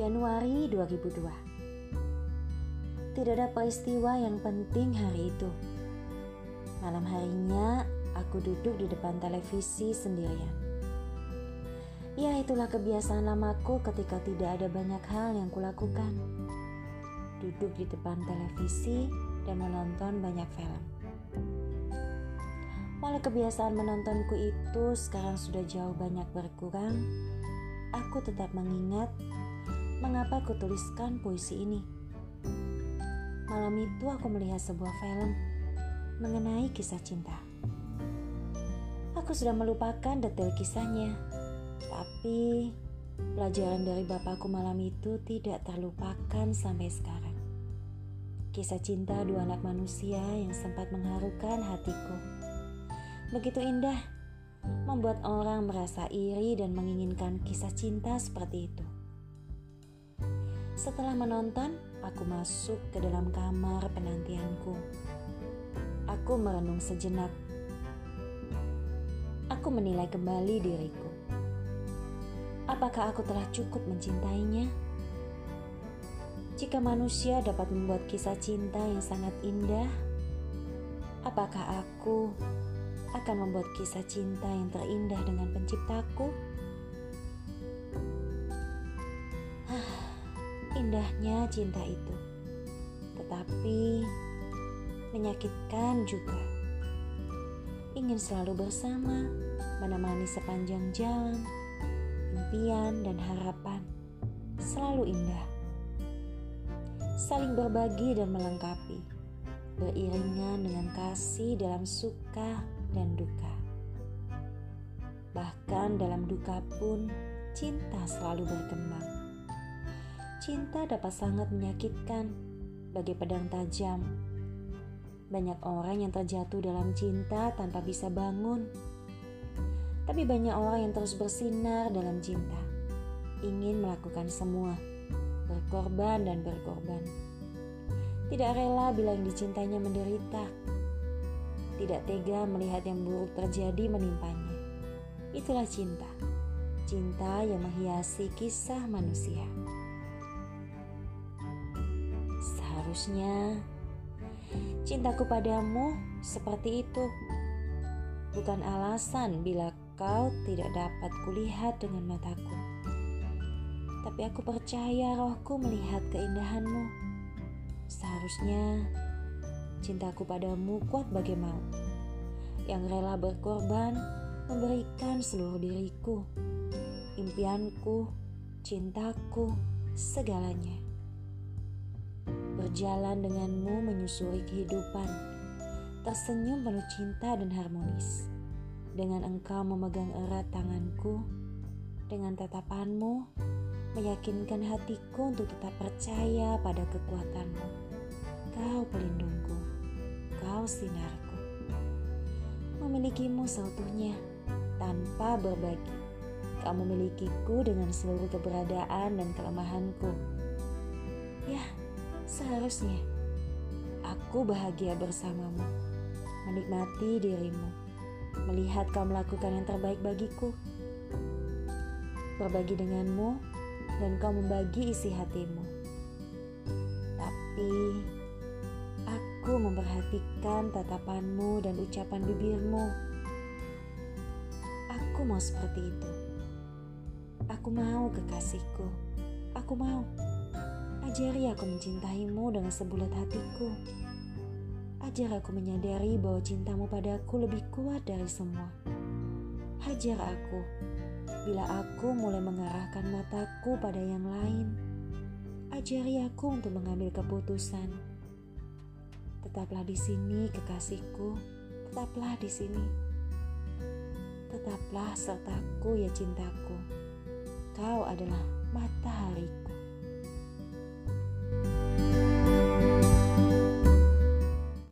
Januari 2002 Tidak ada peristiwa yang penting hari itu. Malam harinya, aku duduk di depan televisi sendirian. Ya, itulah kebiasaan lamaku ketika tidak ada banyak hal yang kulakukan. Duduk di depan televisi dan menonton banyak film. Walau kebiasaan menontonku itu sekarang sudah jauh banyak berkurang, aku tetap mengingat mengapa aku tuliskan puisi ini. Malam itu aku melihat sebuah film mengenai kisah cinta. Aku sudah melupakan detail kisahnya, tapi pelajaran dari bapakku malam itu tidak terlupakan sampai sekarang. Kisah cinta dua anak manusia yang sempat mengharukan hatiku begitu indah, membuat orang merasa iri dan menginginkan kisah cinta seperti itu. Setelah menonton, aku masuk ke dalam kamar penantianku. Aku merenung sejenak. Aku menilai kembali diriku. Apakah aku telah cukup mencintainya? Jika manusia dapat membuat kisah cinta yang sangat indah, apakah aku akan membuat kisah cinta yang terindah dengan penciptaku. Indahnya cinta itu, tetapi menyakitkan juga. Ingin selalu bersama, menemani sepanjang jalan, impian dan harapan selalu indah. Saling berbagi dan melengkapi, beriringan dengan kasih dalam suka dan duka. Bahkan dalam duka pun, cinta selalu berkembang. Cinta dapat sangat menyakitkan bagi pedang tajam. Banyak orang yang terjatuh dalam cinta tanpa bisa bangun. Tapi banyak orang yang terus bersinar dalam cinta, ingin melakukan semua, berkorban dan berkorban. Tidak rela bila yang dicintainya menderita, tidak tega melihat yang buruk terjadi menimpanya. Itulah cinta, cinta yang menghiasi kisah manusia. Seharusnya cintaku padamu seperti itu, bukan alasan bila kau tidak dapat kulihat dengan mataku. Tapi aku percaya rohku melihat keindahanmu. Seharusnya cintaku padamu kuat bagai yang rela berkorban memberikan seluruh diriku, impianku, cintaku, segalanya. Berjalan denganmu menyusuri kehidupan, tersenyum penuh cinta dan harmonis. Dengan engkau memegang erat tanganku, dengan tatapanmu, meyakinkan hatiku untuk tetap percaya pada kekuatanmu. Kau pelindungku kau sinarku. Memilikimu seutuhnya tanpa berbagi. Kau memilikiku dengan seluruh keberadaan dan kelemahanku. Ya, seharusnya aku bahagia bersamamu, menikmati dirimu, melihat kau melakukan yang terbaik bagiku, berbagi denganmu, dan kau membagi isi hatimu. Tapi Aku memperhatikan tatapanmu dan ucapan bibirmu. Aku mau seperti itu. Aku mau kekasihku. Aku mau. Ajari aku mencintaimu dengan sebulat hatiku. Ajar aku menyadari bahwa cintamu padaku lebih kuat dari semua. Hajar aku bila aku mulai mengarahkan mataku pada yang lain. Ajari aku untuk mengambil keputusan Tetaplah di sini, kekasihku. Tetaplah di sini. Tetaplah sertaku, ya cintaku. Kau adalah matahariku.